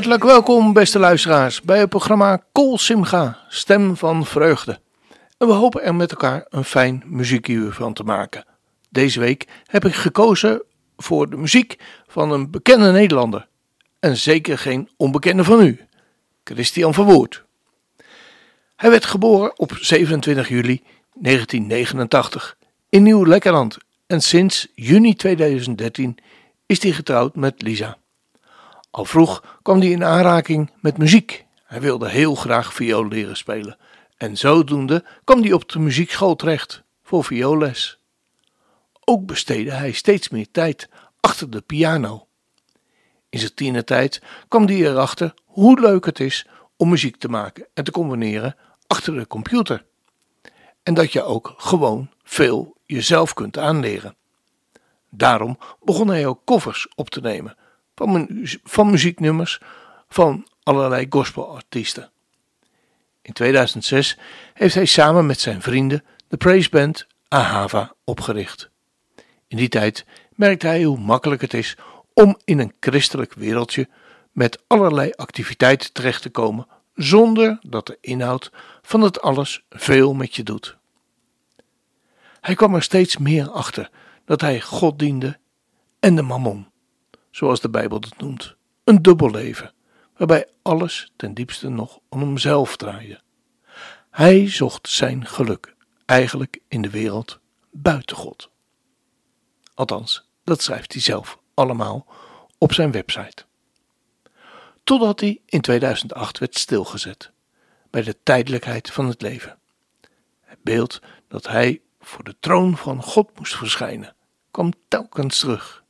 Hartelijk welkom, beste luisteraars, bij het programma Kol Simga, Stem van Vreugde. En we hopen er met elkaar een fijn muziekuur van te maken. Deze week heb ik gekozen voor de muziek van een bekende Nederlander. En zeker geen onbekende van u, Christian Verwoerd. Hij werd geboren op 27 juli 1989 in Nieuw-Lekkerland en sinds juni 2013 is hij getrouwd met Lisa. Al vroeg kwam hij in aanraking met muziek. Hij wilde heel graag viool leren spelen en zodoende kwam hij op de muziekschool terecht voor vioolles. Ook besteedde hij steeds meer tijd achter de piano. In zijn tienertijd kwam hij erachter hoe leuk het is om muziek te maken en te combineren achter de computer. En dat je ook gewoon veel jezelf kunt aanleren. Daarom begon hij ook covers op te nemen van, muzieknummers van allerlei gospelartiesten. In 2006 heeft hij samen met zijn vrienden de praiseband Ahava opgericht. In die tijd merkte hij hoe makkelijk het is om in een christelijk wereldje met allerlei activiteiten terecht te komen zonder dat de inhoud van het alles veel met je doet. Hij kwam er steeds meer achter dat hij God diende en de mammon, zoals de Bijbel het noemt, een dubbel leven, waarbij alles ten diepste nog om hemzelf draaide. Hij zocht zijn geluk eigenlijk in de wereld buiten God. Althans, dat schrijft hij zelf allemaal op zijn website. Totdat hij in 2008 werd stilgezet bij de tijdelijkheid van het leven. Het beeld dat hij voor de troon van God moest verschijnen, kwam telkens terug.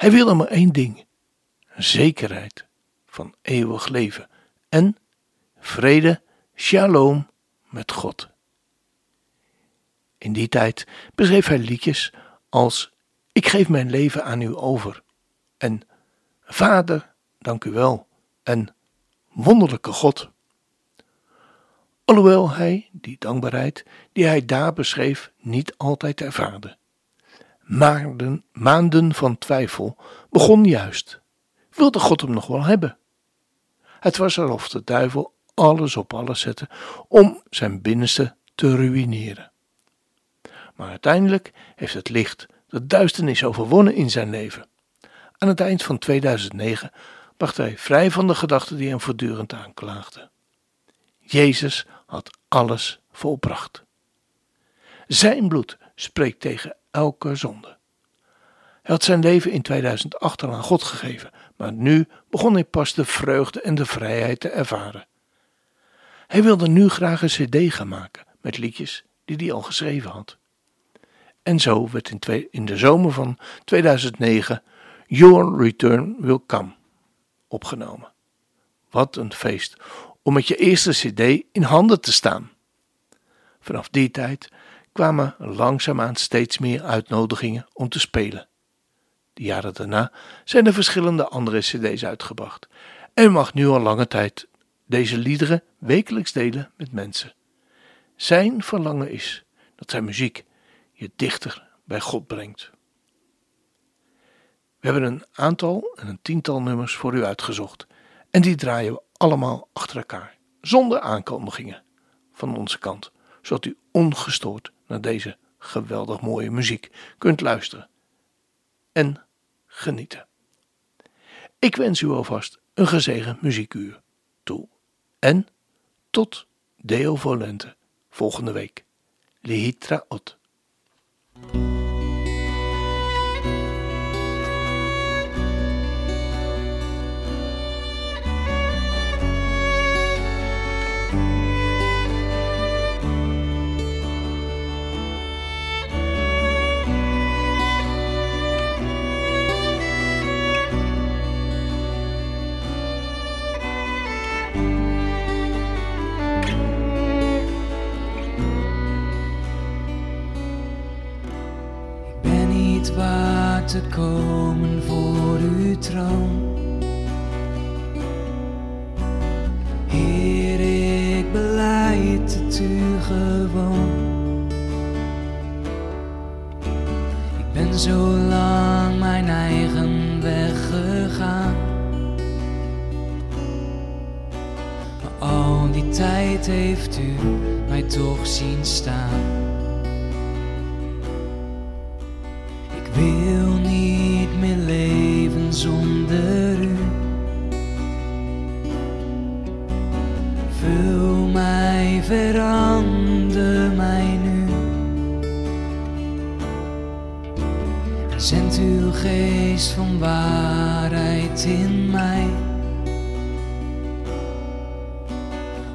Hij wilde maar één ding: zekerheid van eeuwig leven en vrede, shalom met God. In die tijd beschreef hij liedjes als Ik geef mijn leven aan u over en Vader, dank u wel en Wonderlijke God. Alhoewel hij die dankbaarheid die hij daar beschreef niet altijd ervaarde. Maanden, maanden van twijfel begon juist. Wilde God hem nog wel hebben? Het was alsof de duivel alles op alles zette om zijn binnenste te ruïneren. Maar uiteindelijk heeft het licht de duisternis overwonnen in zijn leven. Aan het eind van 2009 bracht hij vrij van de gedachten die hem voortdurend aanklaagden. Jezus had alles volbracht. Zijn bloed spreekt tegen elke zonde. Hij had zijn leven in 2008 al aan God gegeven, maar nu begon hij pas de vreugde en de vrijheid te ervaren. Hij wilde nu graag een cd gaan maken met liedjes die hij al geschreven had. En zo werd in, de zomer van 2009 Your Return Will Come opgenomen. Wat een feest om met je eerste cd in handen te staan. Vanaf die tijd kwamen langzaamaan steeds meer uitnodigingen om te spelen. De jaren daarna zijn er verschillende andere cd's uitgebracht en mag nu al lange tijd deze liederen wekelijks delen met mensen. Zijn verlangen is dat zijn muziek je dichter bij God brengt. We hebben een aantal en een tiental nummers voor u uitgezocht en die draaien we allemaal achter elkaar, zonder aankondigingen van onze kant, zodat u ongestoord naar deze geweldig mooie muziek kunt luisteren en genieten. Ik wens u alvast een gezegend muziekuur toe en tot Deo Volente volgende week. Lihitra Ot. te komen voor uw troon. Heer, ik beleid het u gewoon. Ik ben zo lang mijn eigen weg gegaan. Maar al die tijd heeft u mij toch zien staan. Geest van waarheid in mij.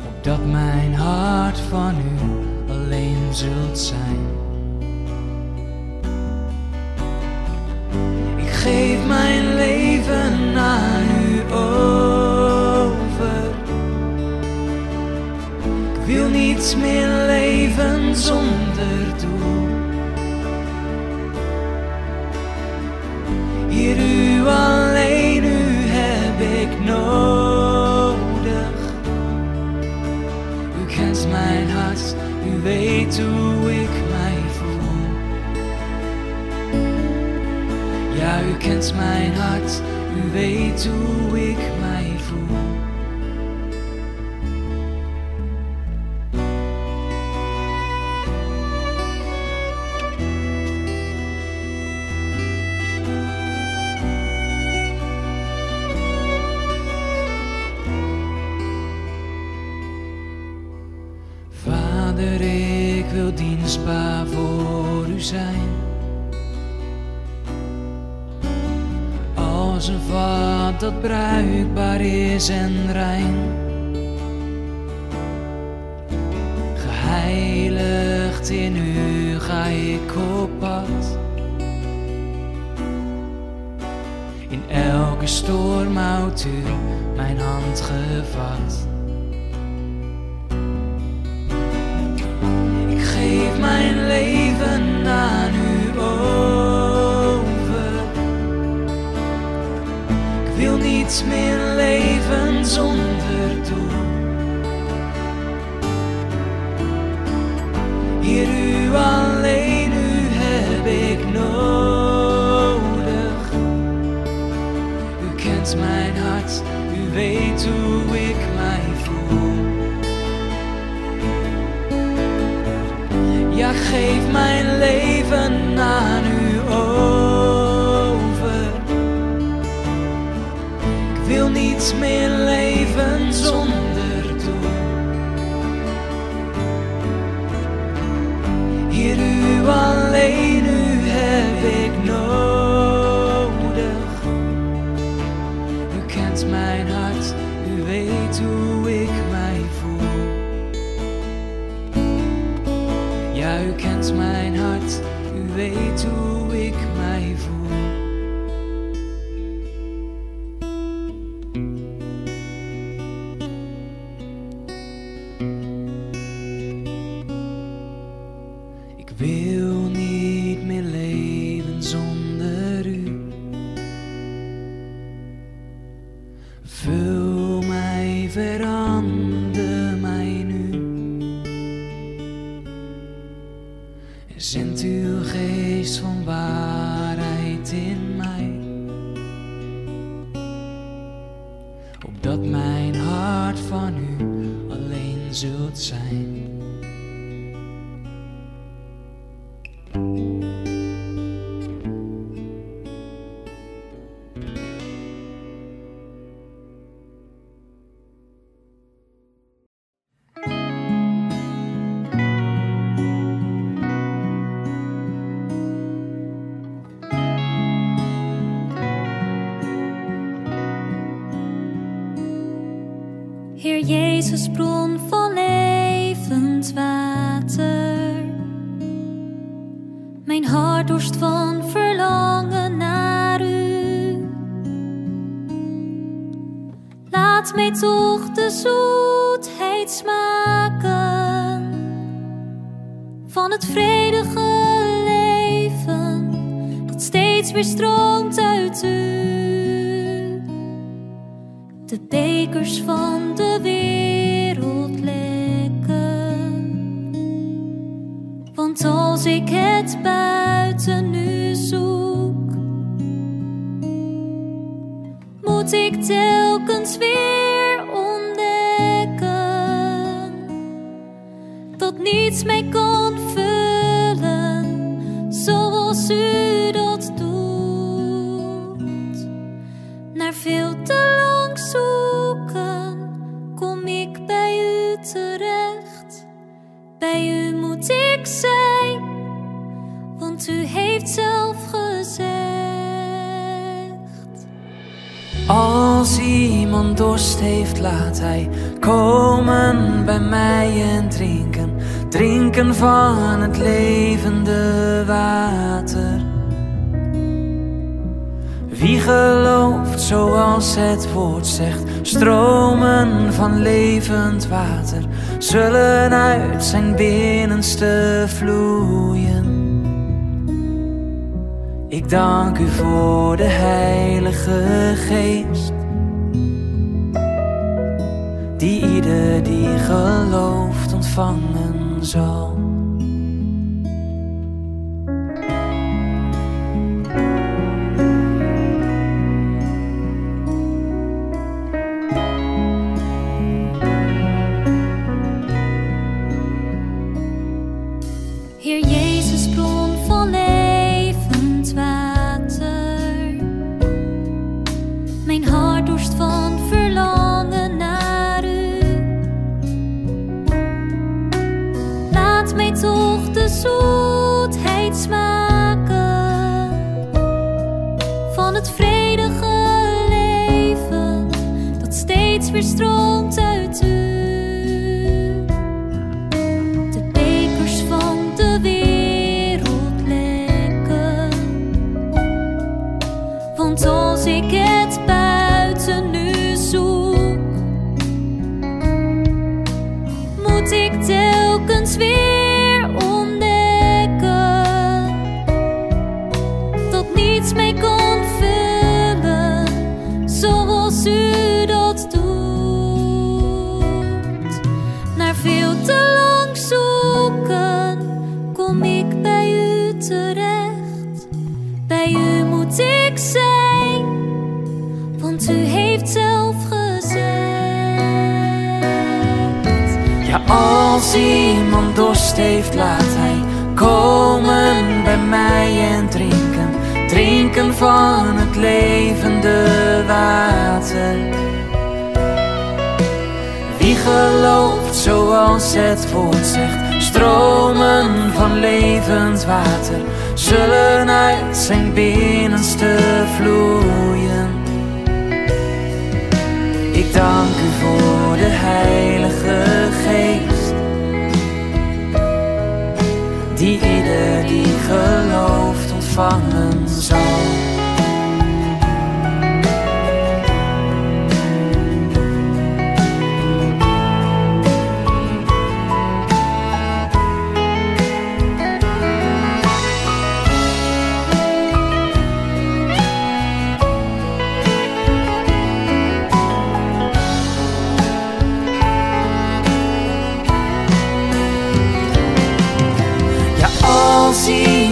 Opdat mijn hart van u alleen zult zijn. Ik geef mijn leven aan u over. Ik wil niets meer leven zonder Geheiligd in u ga ik op pad. In elke storm houdt u mijn hand gevat. Ik geef mijn leven aan u niets meer leven zonder doel. Hier u alleen, u heb ik nodig. U kent mijn hart, u weet hoe ik mij voel. Ja, geef mijn leven niets meer leven zonder doel. Hier u alleen, verander mij nu. En zend uw geest van waarheid ik bij u terecht. Bij u moet ik zijn, want u heeft zelf gezegd. Als iemand dorst heeft, laat hij komen bij mij en drinken. Drinken van het levende water. Wie gelooft zoals het woord zegt, stromen van levend water zullen uit zijn binnenste vloeien. Ik dank u voor de Heilige Geest, die ieder die gelooft ontvangen zal. Telkens weer heeft, laat hij komen bij mij en drinken. Drinken van het levende water. Wie gelooft zoals het woord zegt, stromen van levend water zullen uit zijn binnenste vloeien. Ik dank u voor de Heilige die gelooft ontvangen zal.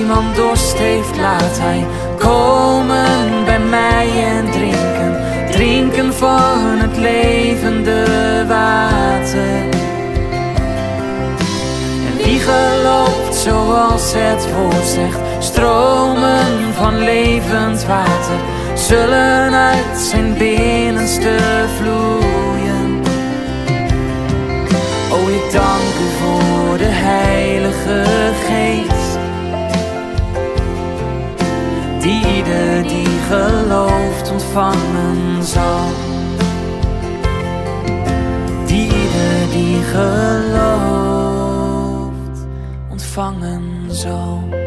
Iemand dorst heeft, laat hij komen bij mij en drinken. Drinken van het levende water. En wie gelooft zoals het woord zegt, stromen van levend water zullen uit zijn binnenste vloeien. Oh, ik dank u voor de Heilige Geest, die ieder die gelooft ontvangen zal. Die ieder die gelooft ontvangen zal.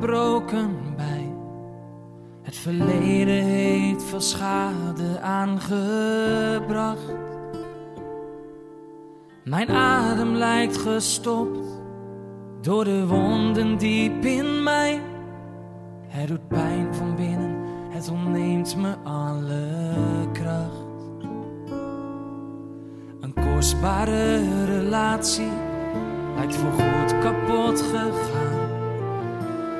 Gebroken bij. Het verleden heeft veel schade aangebracht. Mijn adem lijkt gestopt door de wonden diep in mij. Het doet pijn van binnen, het ontneemt me alle kracht. Een kostbare relatie lijkt voorgoed kapot gegaan.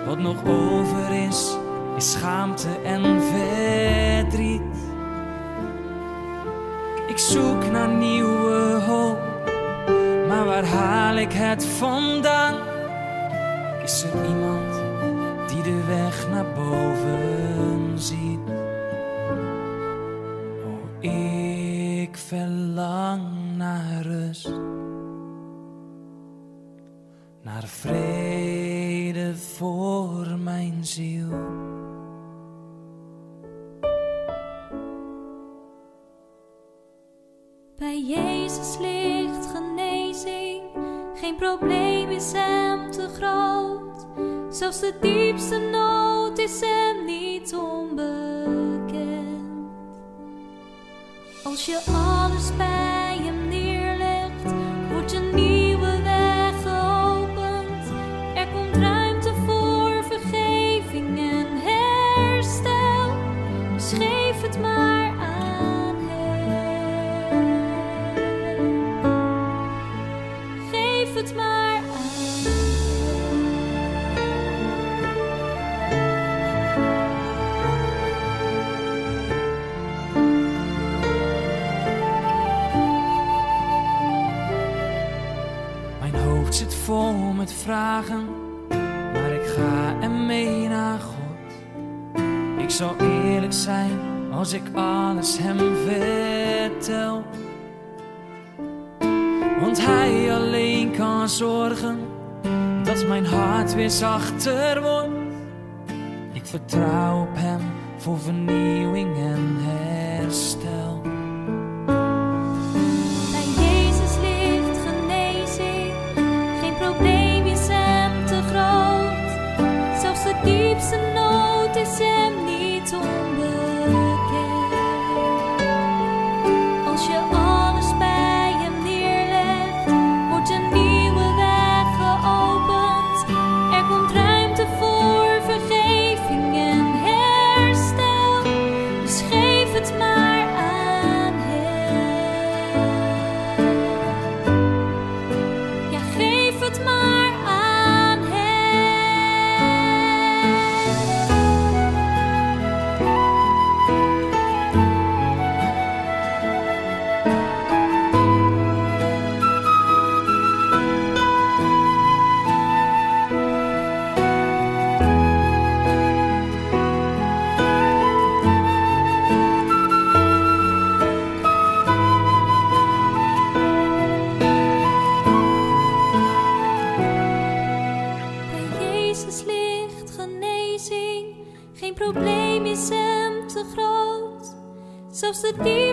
Wat nog over is, is schaamte en verdriet. Ik zoek naar nieuwe hoop, maar waar haal ik het vandaan? Is er iemand die de weg naar boven ziet? Oh, ik verlang naar rust, naar vrede voor mijn ziel. Bij Jezus ligt genezing, geen probleem is hem te groot. Zelfs de diepste nood is hem niet onbekend. Als je alles bij vol met vragen, maar ik ga ermee naar God. Ik zal eerlijk zijn als ik alles hem vertel. Want hij alleen kan zorgen dat mijn hart weer zachter wordt. Ik vertrouw op hem voor vernieuwing en herstel.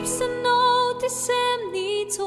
De diepste nood is hem niet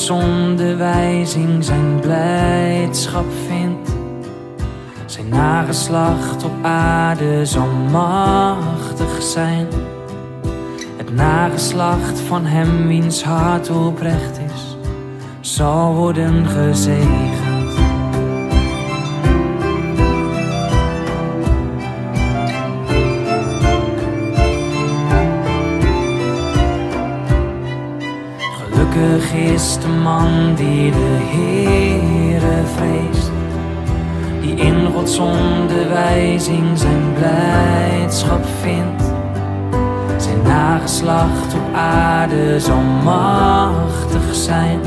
in Gods onderwijzing zijn blijdschap vindt. Zijn nageslacht op aarde zal machtig zijn. Het nageslacht van hem wiens hart oprecht is, zal worden gezegend. Is de man die de Heere vreest, die in Gods onderwijzing zijn blijdschap vindt. Zijn nageslacht op aarde zal machtig zijn.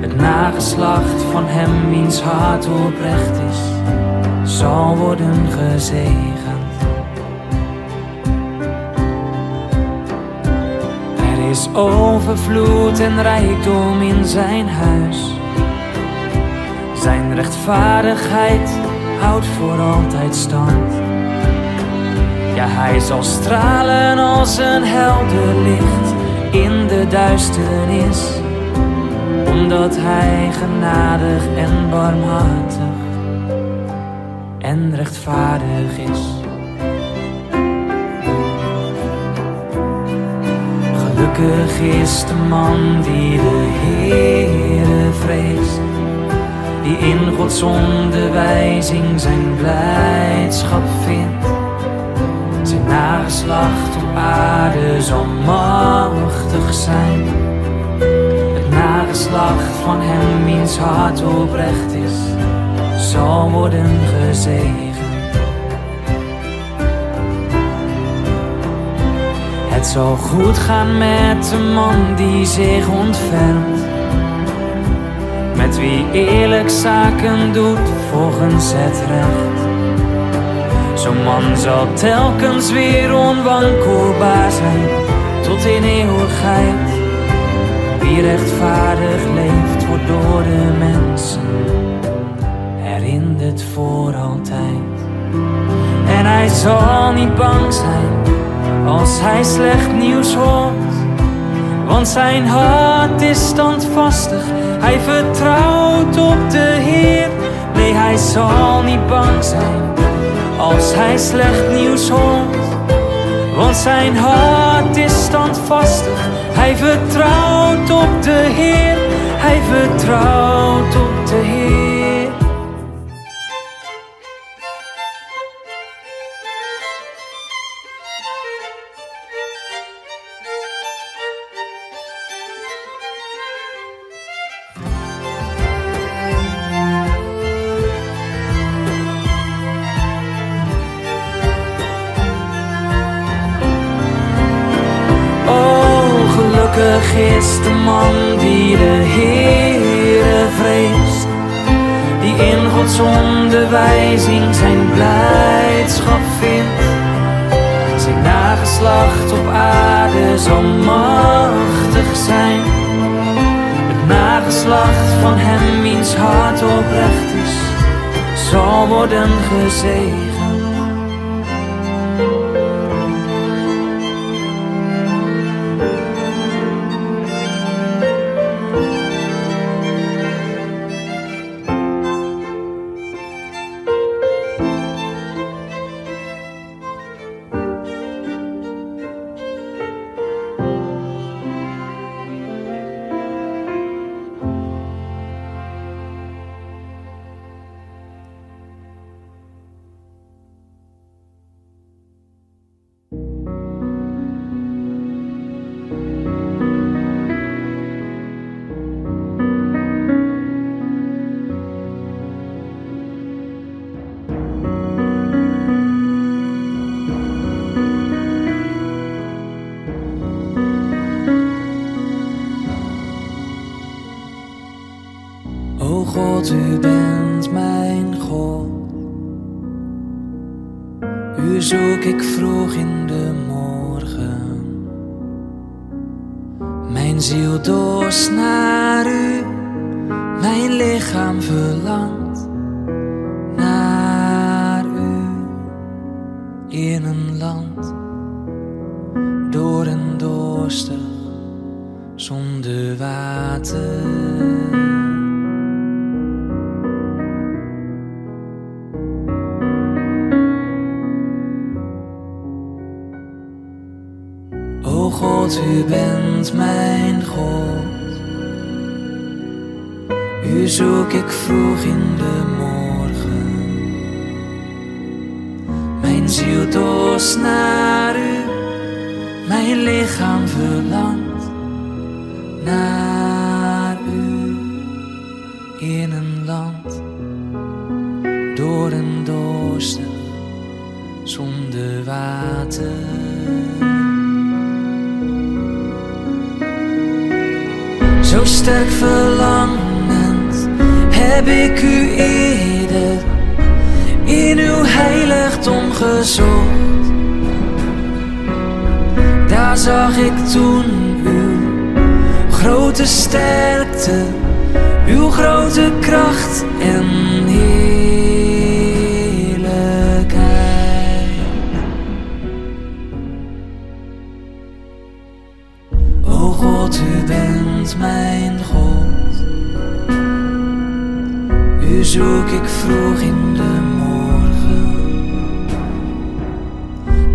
Het nageslacht van hem wiens hart oprecht is, zal worden gezegend. Is overvloed en rijkdom in zijn huis. Zijn rechtvaardigheid houdt voor altijd stand. Ja, hij zal stralen als een helder licht in de duisternis, omdat hij genadig en barmhartig en rechtvaardig is. Gelukkig is de man die de Heere vreest, die in Gods onderwijzing zijn blijdschap vindt. Zijn nageslacht op aarde zal machtig zijn. Het nageslacht van hem wiens hart oprecht is, zal worden gezegend. Het zal goed gaan met de man die zich ontfermt. Met wie eerlijk zaken doet volgens het recht. Zo'n man zal telkens weer onwankelbaar zijn tot in eeuwigheid. Wie rechtvaardig leeft, wordt door de mensen herinnerd voor altijd. En hij zal niet bang zijn als hij slecht nieuws hoort. Want zijn hart is standvastig, hij vertrouwt op de Heer. Nee, hij zal niet bang zijn als hij slecht nieuws hoort. Want zijn hart is standvastig, hij vertrouwt op de Heer. Hij vertrouwt op de Heer. En zonder water. Zo sterk verlangend heb ik u eerder in uw heiligdom gezocht. Daar zag ik toen uw grote sterkte, uw grote kracht en zoek ik vroeg in de morgen.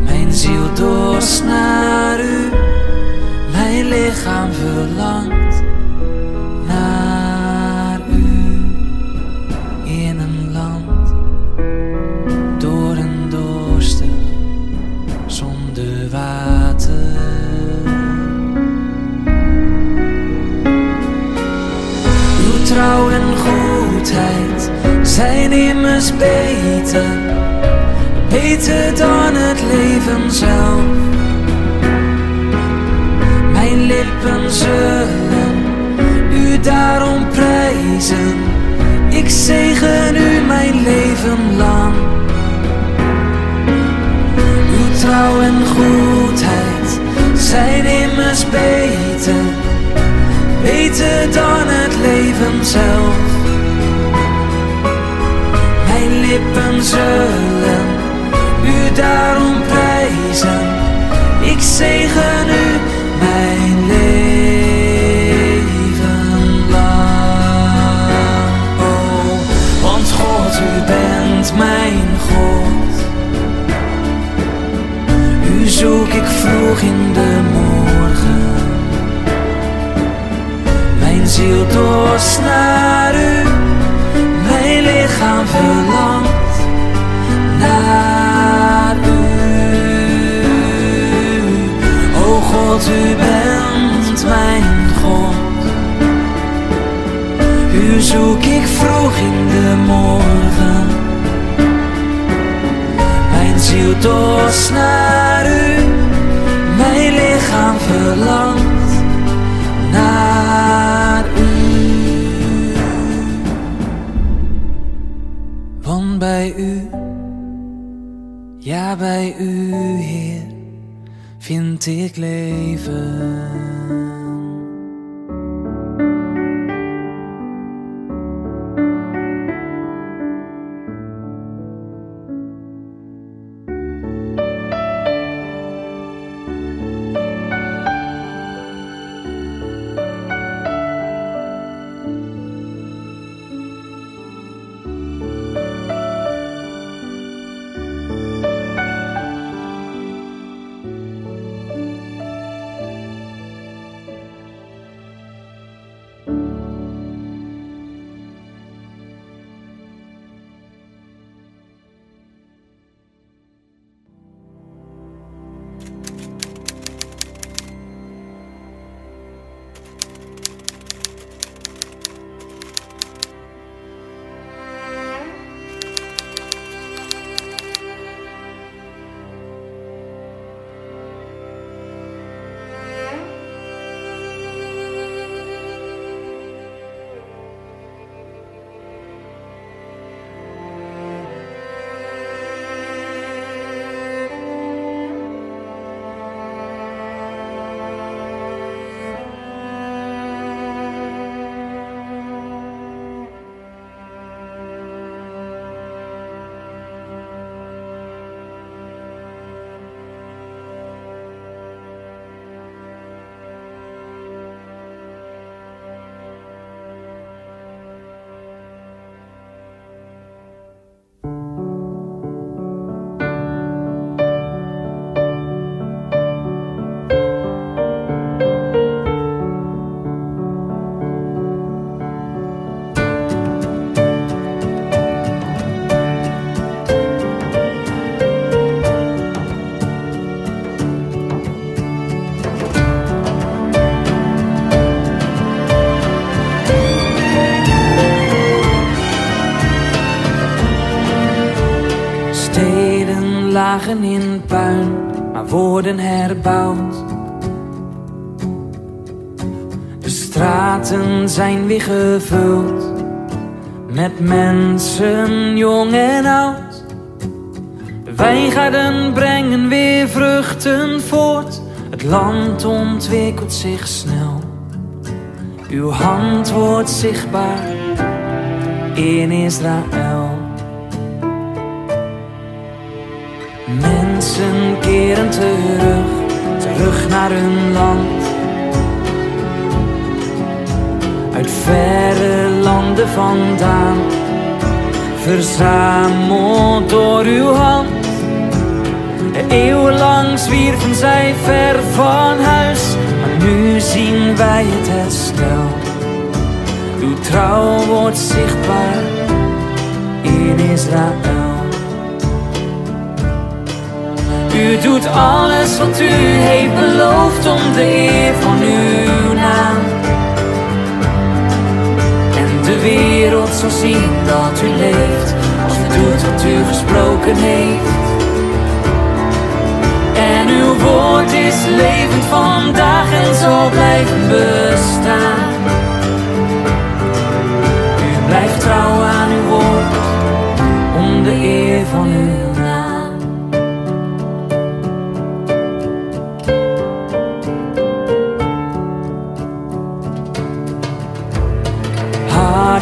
Mijn ziel dorst naar u, mijn lichaam verlangt beter, beter dan het leven zelf. Mijn lippen zullen u daarom prijzen, ik zegen u mijn leven lang. Uw trouw en goedheid zijn immers beter beter dan het leven zelf. Zullen u daarom prijzen. Ik zegen u mijn leven lang. Oh, want God, u bent mijn God. U zoek ik vroeg in de morgen. Mijn ziel dorst verlangt naar u. O God, u bent mijn God. U zoek ik vroeg in de morgen. Mijn ziel dorst naar u, mijn lichaam verlangt bij u, Heer, vind ik leven. Zijn puin, maar worden herbouwd. De straten zijn weer gevuld met mensen jong en oud. De wijngaarden brengen weer vruchten voort. Het land ontwikkelt zich snel. Uw hand wordt zichtbaar in Israël. Keren terug, terug naar hun land. Uit verre landen vandaan, verzameld door uw hand. Eeuwenlang zwierven zij ver van huis, maar nu zien wij het herstel. Uw trouw wordt zichtbaar in Israël. U doet alles wat u heeft beloofd om de eer van uw naam. En de wereld zal zien dat u leeft, als u doet wat u gesproken heeft. En uw woord is levend vandaag en zal blijven bestaan. U blijft trouw aan uw woord, om de eer van uw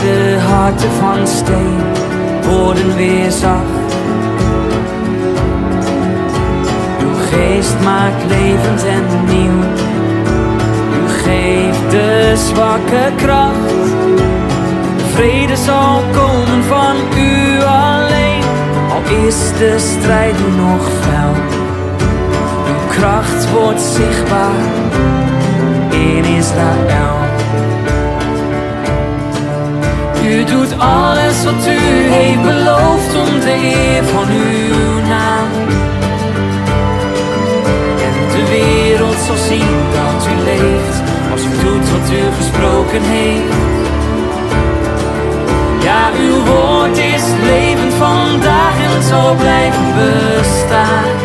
Harde harten van steen worden weer zacht. Uw geest maakt levend en nieuw. U geeft de zwakke kracht. Vrede zal komen van u alleen, al is de strijd nog fel. Uw kracht wordt zichtbaar in Israël. U doet alles wat u heeft beloofd om de eer van uw naam. En de wereld zal zien dat u leeft, als u doet wat u gesproken heeft. Ja, uw woord is levend vandaag en zal blijven bestaan.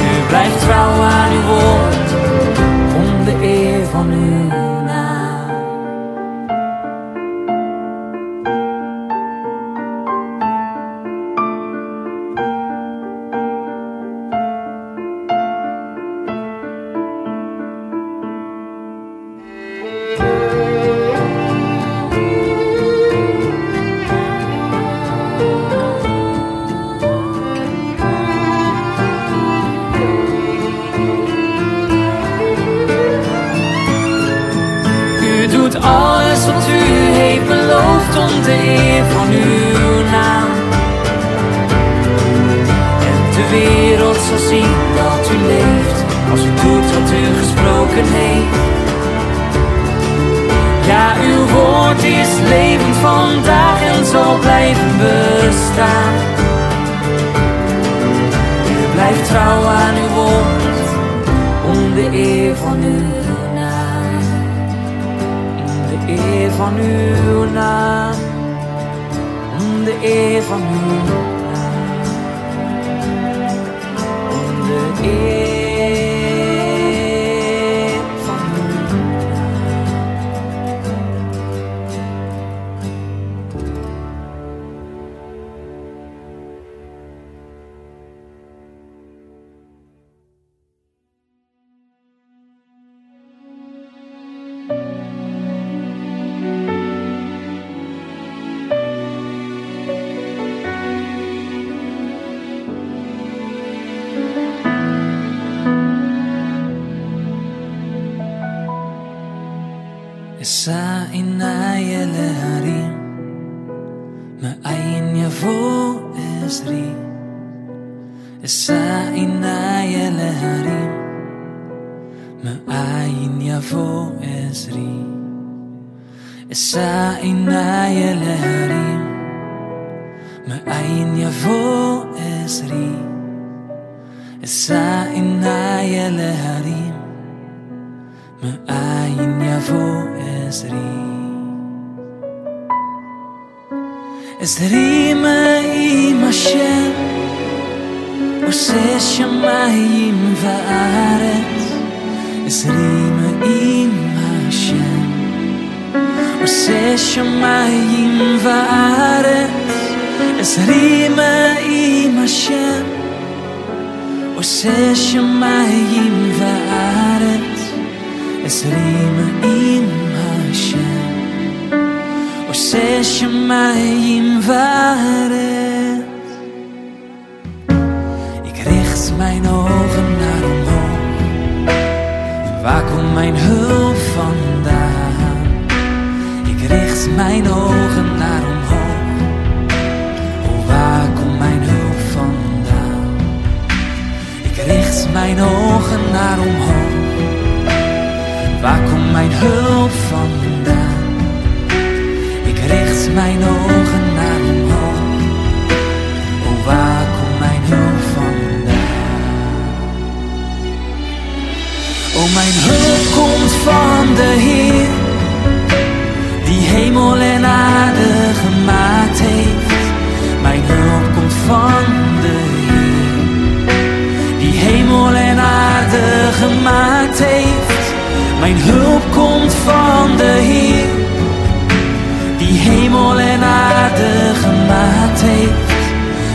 U blijft trouw aan uw woord, om de eer van uw mijn hulp vandaan? Ik richt mijn ogen naar omhoog. Oh, waar komt mijn hulp vandaan? Ik richt mijn ogen naar omhoog. Waar komt mijn hulp vandaan? Ik richt mijn ogen de Heer, die hemel en aarde gemaakt heeft. Mijn hulp komt van de Heer, die hemel en aarde gemaakt heeft. Mijn hulp komt van de Heer, die hemel en aarde gemaakt heeft.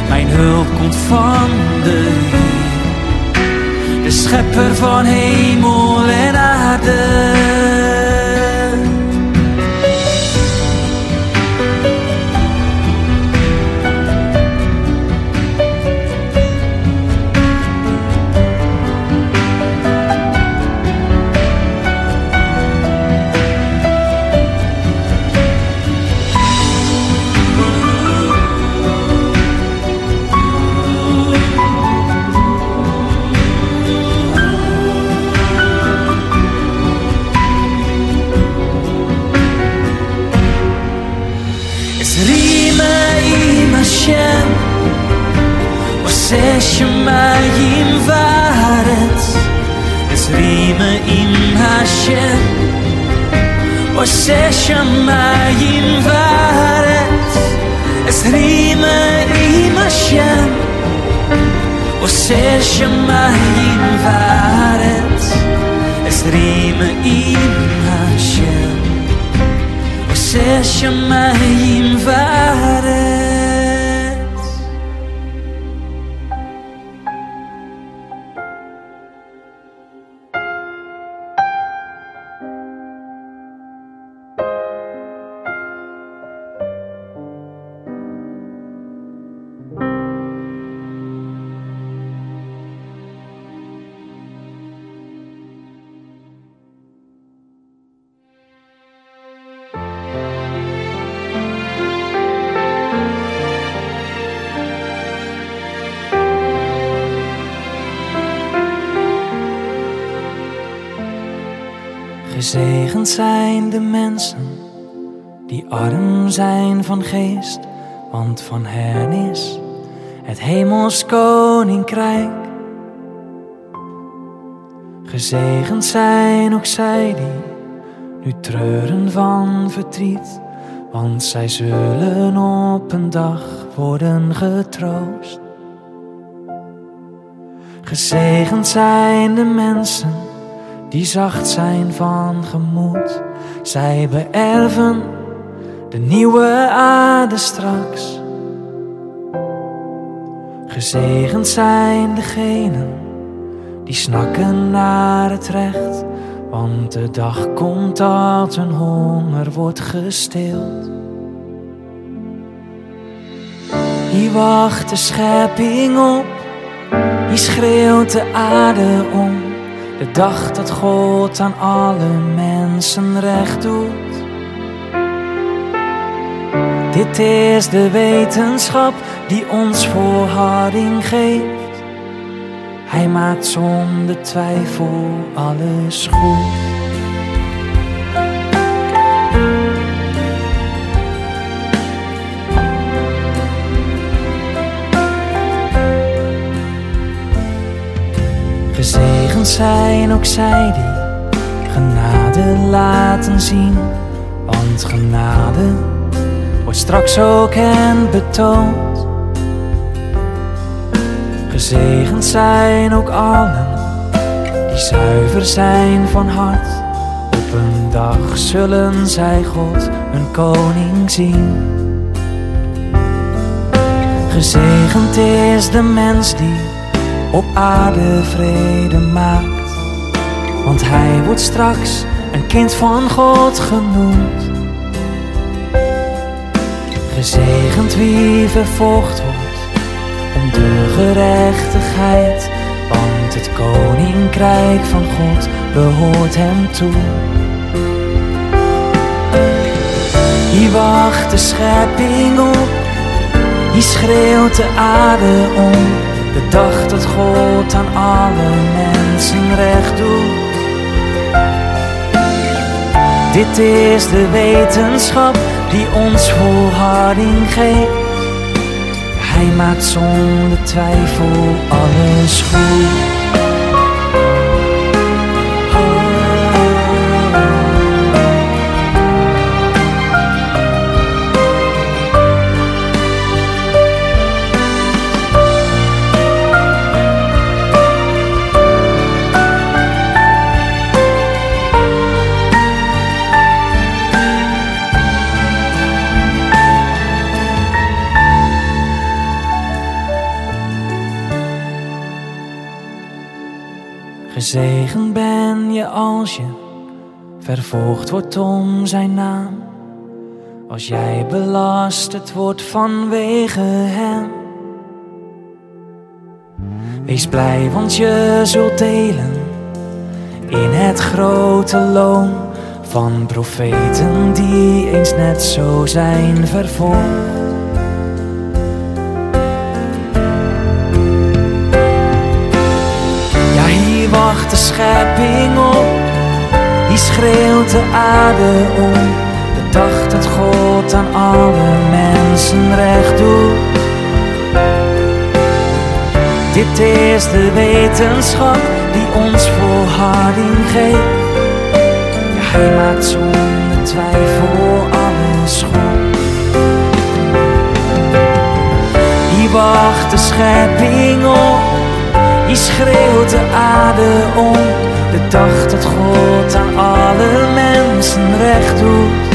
Mijn hulp komt van de Heer, de schepper van hemel en aarde. 的 Esrima im Hashem Ose shamayim vaaretz Esrima im Hashem Ose shamayim vaaretz Esrima im Hashem עושה שמיים וארץ. de mensen die arm zijn van geest, want van hen is het hemels koninkrijk. Gezegend zijn ook zij die nu treuren van verdriet, want zij zullen op een dag worden getroost. Gezegend zijn de mensen die zacht zijn van gemoed. Zij beërven de nieuwe aarde straks. Gezegend zijn degenen die snakken naar het recht, want de dag komt dat hun honger wordt gestild. Hier wacht de schepping op, hier schreeuwt de aarde om. De dag dat God aan alle mensen recht doet. Dit is de wetenschap die ons volharding geeft. Hij maakt zonder twijfel alles goed. Zijn ook zij die genade laten zien, want genade wordt straks ook hen betoond. Gezegend zijn ook allen die zuiver zijn van hart. Op een dag zullen zij God hun koning zien. Gezegend is de mens die op aarde vrede maakt, want hij wordt straks een kind van God genoemd. Gezegend wie vervolgd wordt om de gerechtigheid, want het koninkrijk van God behoort hem toe. Hier wacht de schepping op, hier schreeuwt de aarde om, de dag dat God aan alle mensen recht doet. Dit is de wetenschap die ons volharding geeft. Hij maakt zonder twijfel alles goed. Gezegend ben je als je vervolgd wordt om zijn naam. Als jij belasterd wordt vanwege hem. Wees blij, want je zult delen in het grote loon van profeten die eens net zo zijn vervolgd. Schepping op, die schreeuwt de aarde om. De dag dat God aan alle mensen recht doet. Dit is de wetenschap die ons volharding geeft. Ja, hij maakt zonder twijfel alles goed. Hier wacht de schepping op, die schreeuwt de aarde om. De dag dat God aan alle mensen recht doet.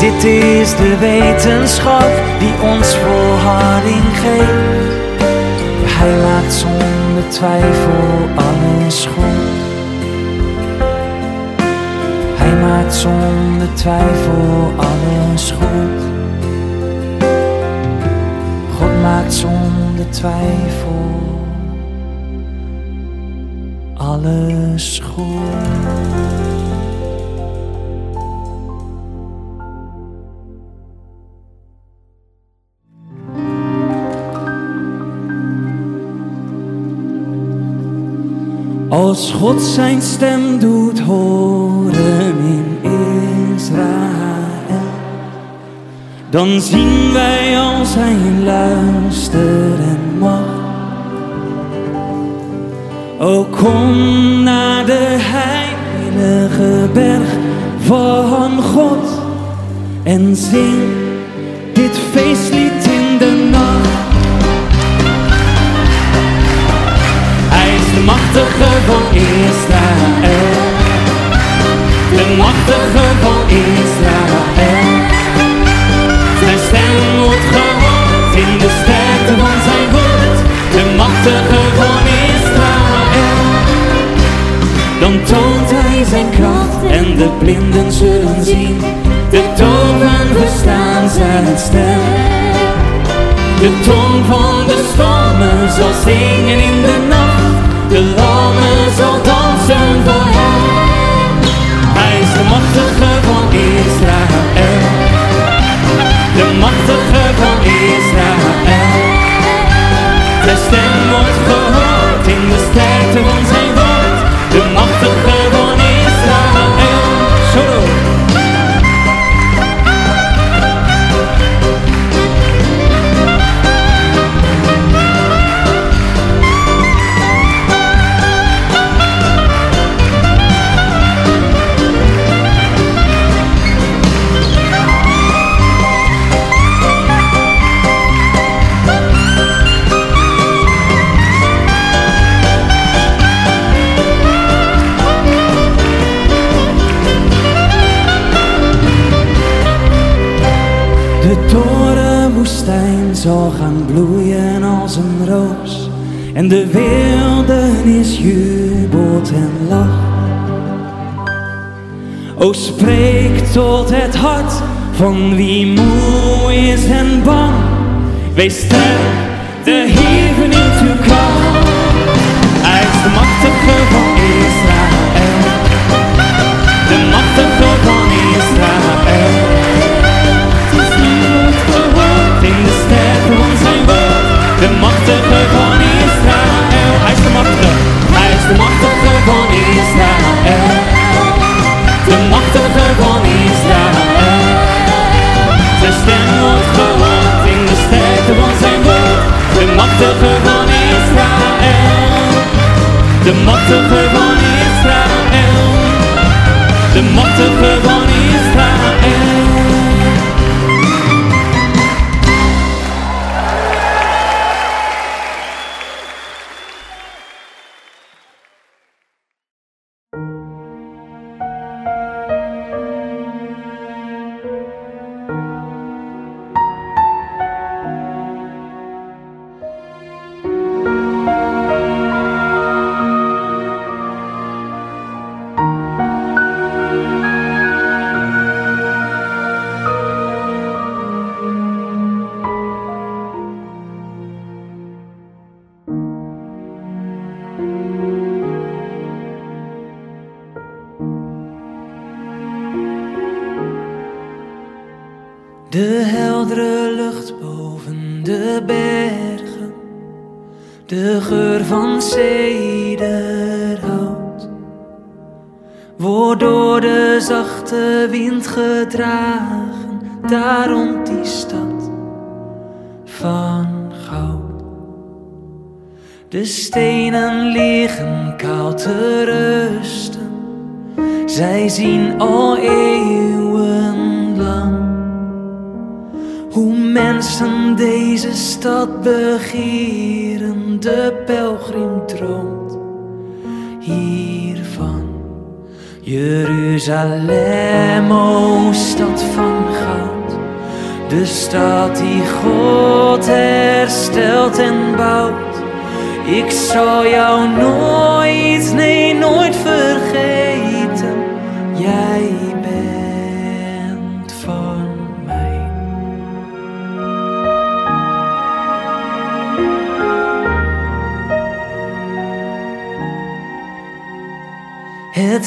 Dit is de wetenschap die ons volharding geeft. Hij maakt zonder twijfel alles goed. Hij maakt zonder twijfel alles goed. God maakt zonder twijfel alles goed. Als God zijn stem doet horen in Israël, dan zien wij al zijn luister en macht. O kom naar de heilige berg van God en zing dit feestlied in de nacht. Hij is de machtige van Israël. De machtige van Israël. Stem wordt gehoord in de sterkte van zijn woord. De machtige van Israël. Dan toont hij zijn kracht en de blinden zullen zien. De doven verstaan zijn stem. De toon van de stormen zal zingen in de nacht. De lammen zal dansen voor hem. Wees sterk, 什么？怎么可？Hiervan. Jeruzalem, o stad van goud, de stad die God herstelt en bouwt. Ik zal jou nooit, nee nooit vergeten, jij bent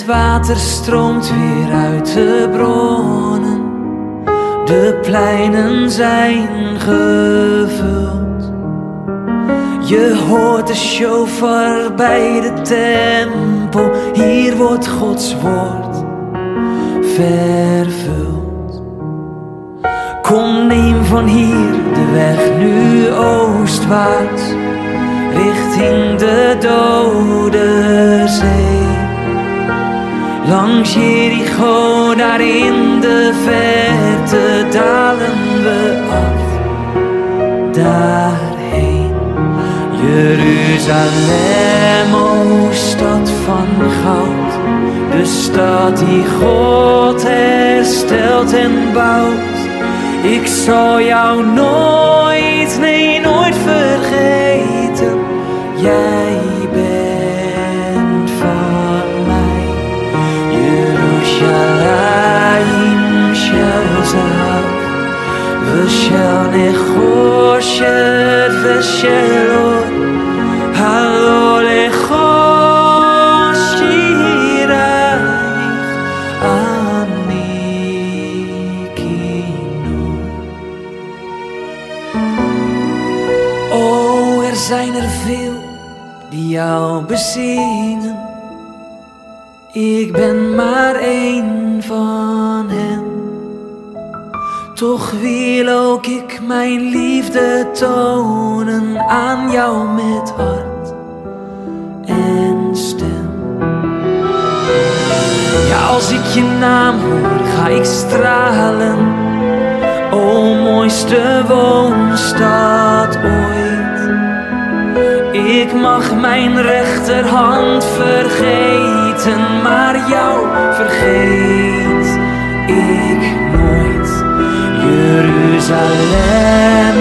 Het water stroomt weer uit de bronnen, de pleinen zijn gevuld. Je hoort de shofar bij de tempel, hier wordt Gods woord vervuld. Kom, neem van hier de weg nu oostwaarts, richting de dode zee. Langs Jericho, daar in de verte dalen we af, daarheen. Jeruzalem, o stad van goud, de stad die God herstelt en bouwt. Ik zal jou nooit, nee nooit vergeten, Yerushalayim shel zahav ושל נחושת ושל אור, הלא לכל שירייך אני כינור. Oh, er zijn er veel die jou bezingen. Ik ben maar één van hen. Toch wil ook ik mijn liefde tonen aan jou met hart en stem. Ja, als ik je naam hoor, ga ik stralen. O mooiste woonstad ooit. Ik mag mijn rechterhand vergeten, maar jou vergeet ik nooit. Jeruzalem,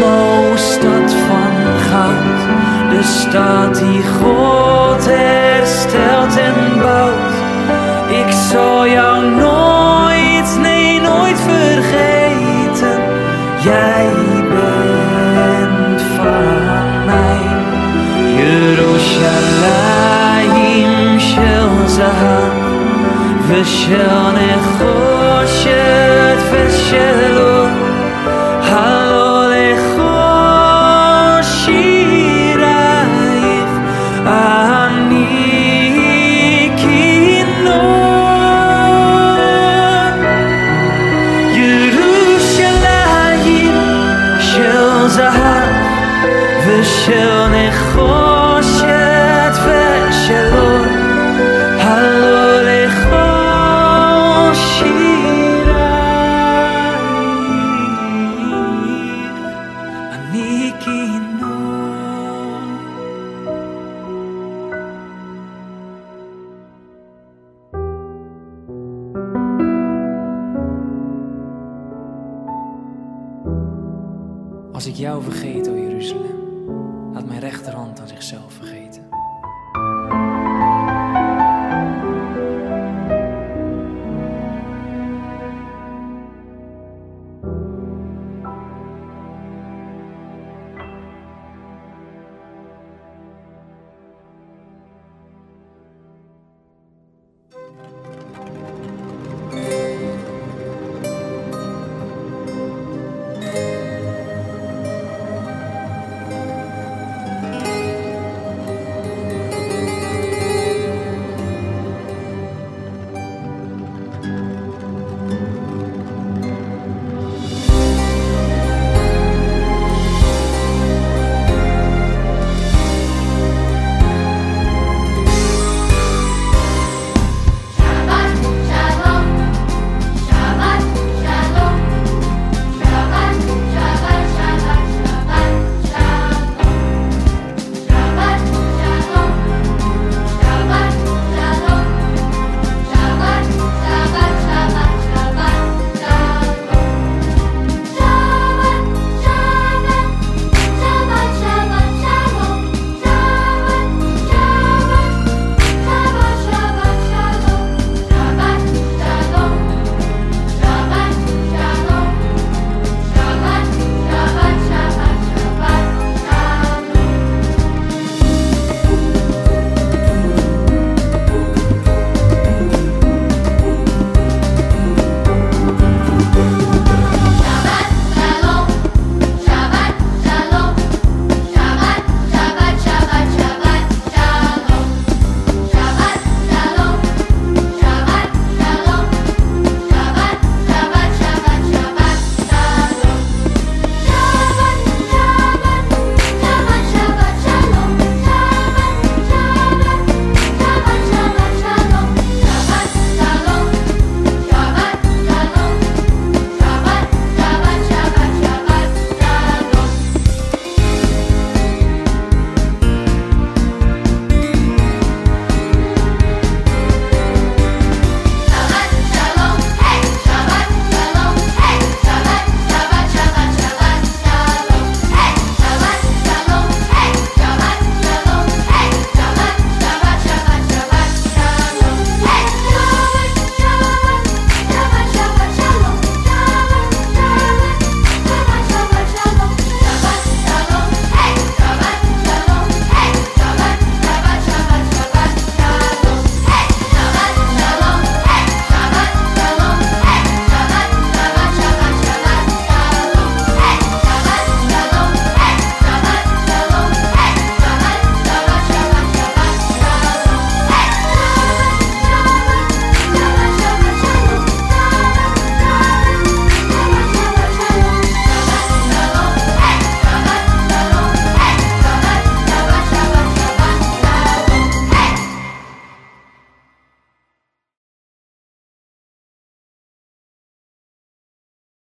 o stad van goud, de stad die God herstelt en bouwt. ושל נחושת Als ik jou vergeet, o Jeruzalem, laat mijn rechterhand aan zichzelf vergeten.